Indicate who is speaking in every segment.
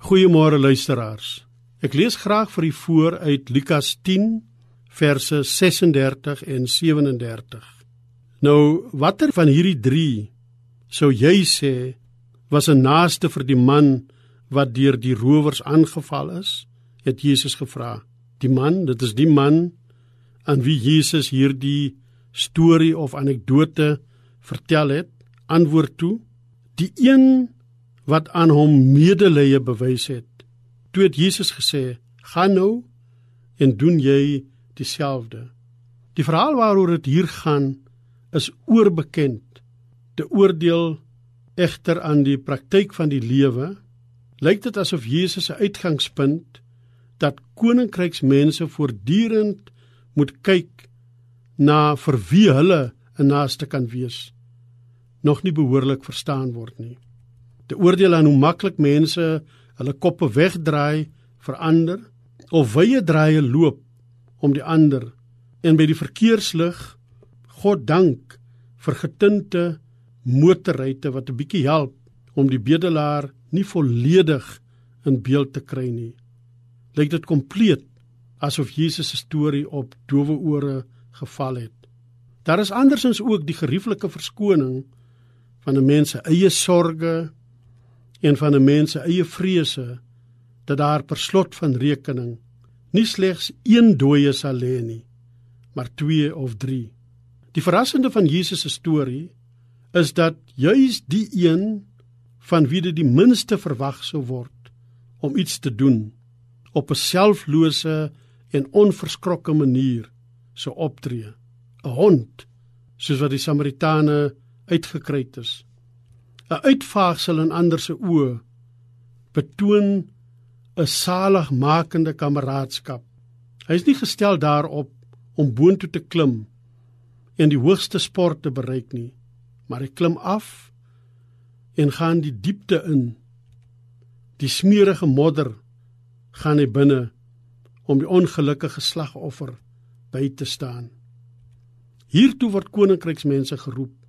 Speaker 1: Goeiemôre luisteraars. Ek lees graag vir u voor uit Lukas 10 verse 36 en 37. Nou, watter van hierdie 3 sou jy sê was 'n naaste vir die man wat deur die rowers aangeval is? Het Jesus gevra. Die man, dit is die man aan wie Jesus hierdie storie of anekdote vertel het, antwoord toe: Die een wat aan hom medelee bewys het. Toe het Jesus gesê: "Gaan nou en doen jy dieselfde." Die verhaal waaroor dit hier gaan is oorbekend. Te oordeel egter aan die praktyk van die lewe, lyk dit asof Jesus se uitgangspunt dat koninkryksmense voortdurend moet kyk na vir wie hulle 'n naaste kan wees, nog nie behoorlik verstaan word nie te oordeel aan hoe maklik mense hulle koppe wegdraai vir ander of wye draaie loop om die ander en by die verkeerslig God dank vir getinte motorryte wat 'n bietjie help om die bedelaar nie volledig in beeld te kry nie. Lyk dit kompleet asof Jesus se storie op dowe ore geval het. Daar is andersins ook die gerieflike verskoning van 'n mens se eie sorges een van 'n mens se eie vrese dat daar per slot van rekening nie slegs een dooie sal lê nie, maar twee of drie. Die verrassende van Jesus se storie is dat juis die een van wie dit die minste verwag sou word om iets te doen op 'n selflose en onverskrokke manier sou optree. 'n Hond, soos wat die Samaritane uitgekry het is. 'n uitvaagsel in ander se oë betoon 'n saligmakende kameraadskap. Hy is nie gestel daarop om boontoe te klim en die hoogste sport te bereik nie, maar hy klim af en gaan die diepte in. Die smeerige modder gaan hy binne om die ongelukkige slagoffer by te staan. Hiertoe word koninkryksmense geroep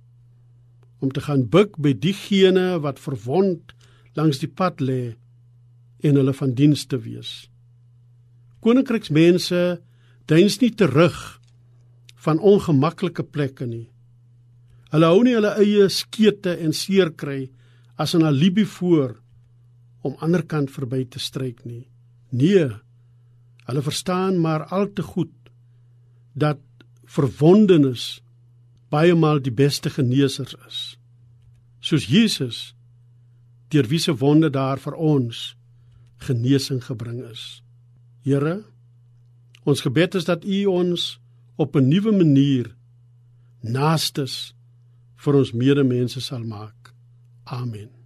Speaker 1: om te gaan buig by diegene wat verwond langs die pad lê en hulle van diens te wees. Koninkryksmense duins nie terug van ongemaklike plekke nie. Hulle hou nie hulle eie skete en seer kry as 'n alibi voor om anderkant verby te stryk nie. Nee. Hulle verstaan maar al te goed dat verwondenis baie maal die beste genesers is. Soos Jesus deur wie se wonde daar vir ons genesing gebring is. Here, ons gebed is dat U ons op 'n nuwe manier naastes vir ons medemense sal maak. Amen.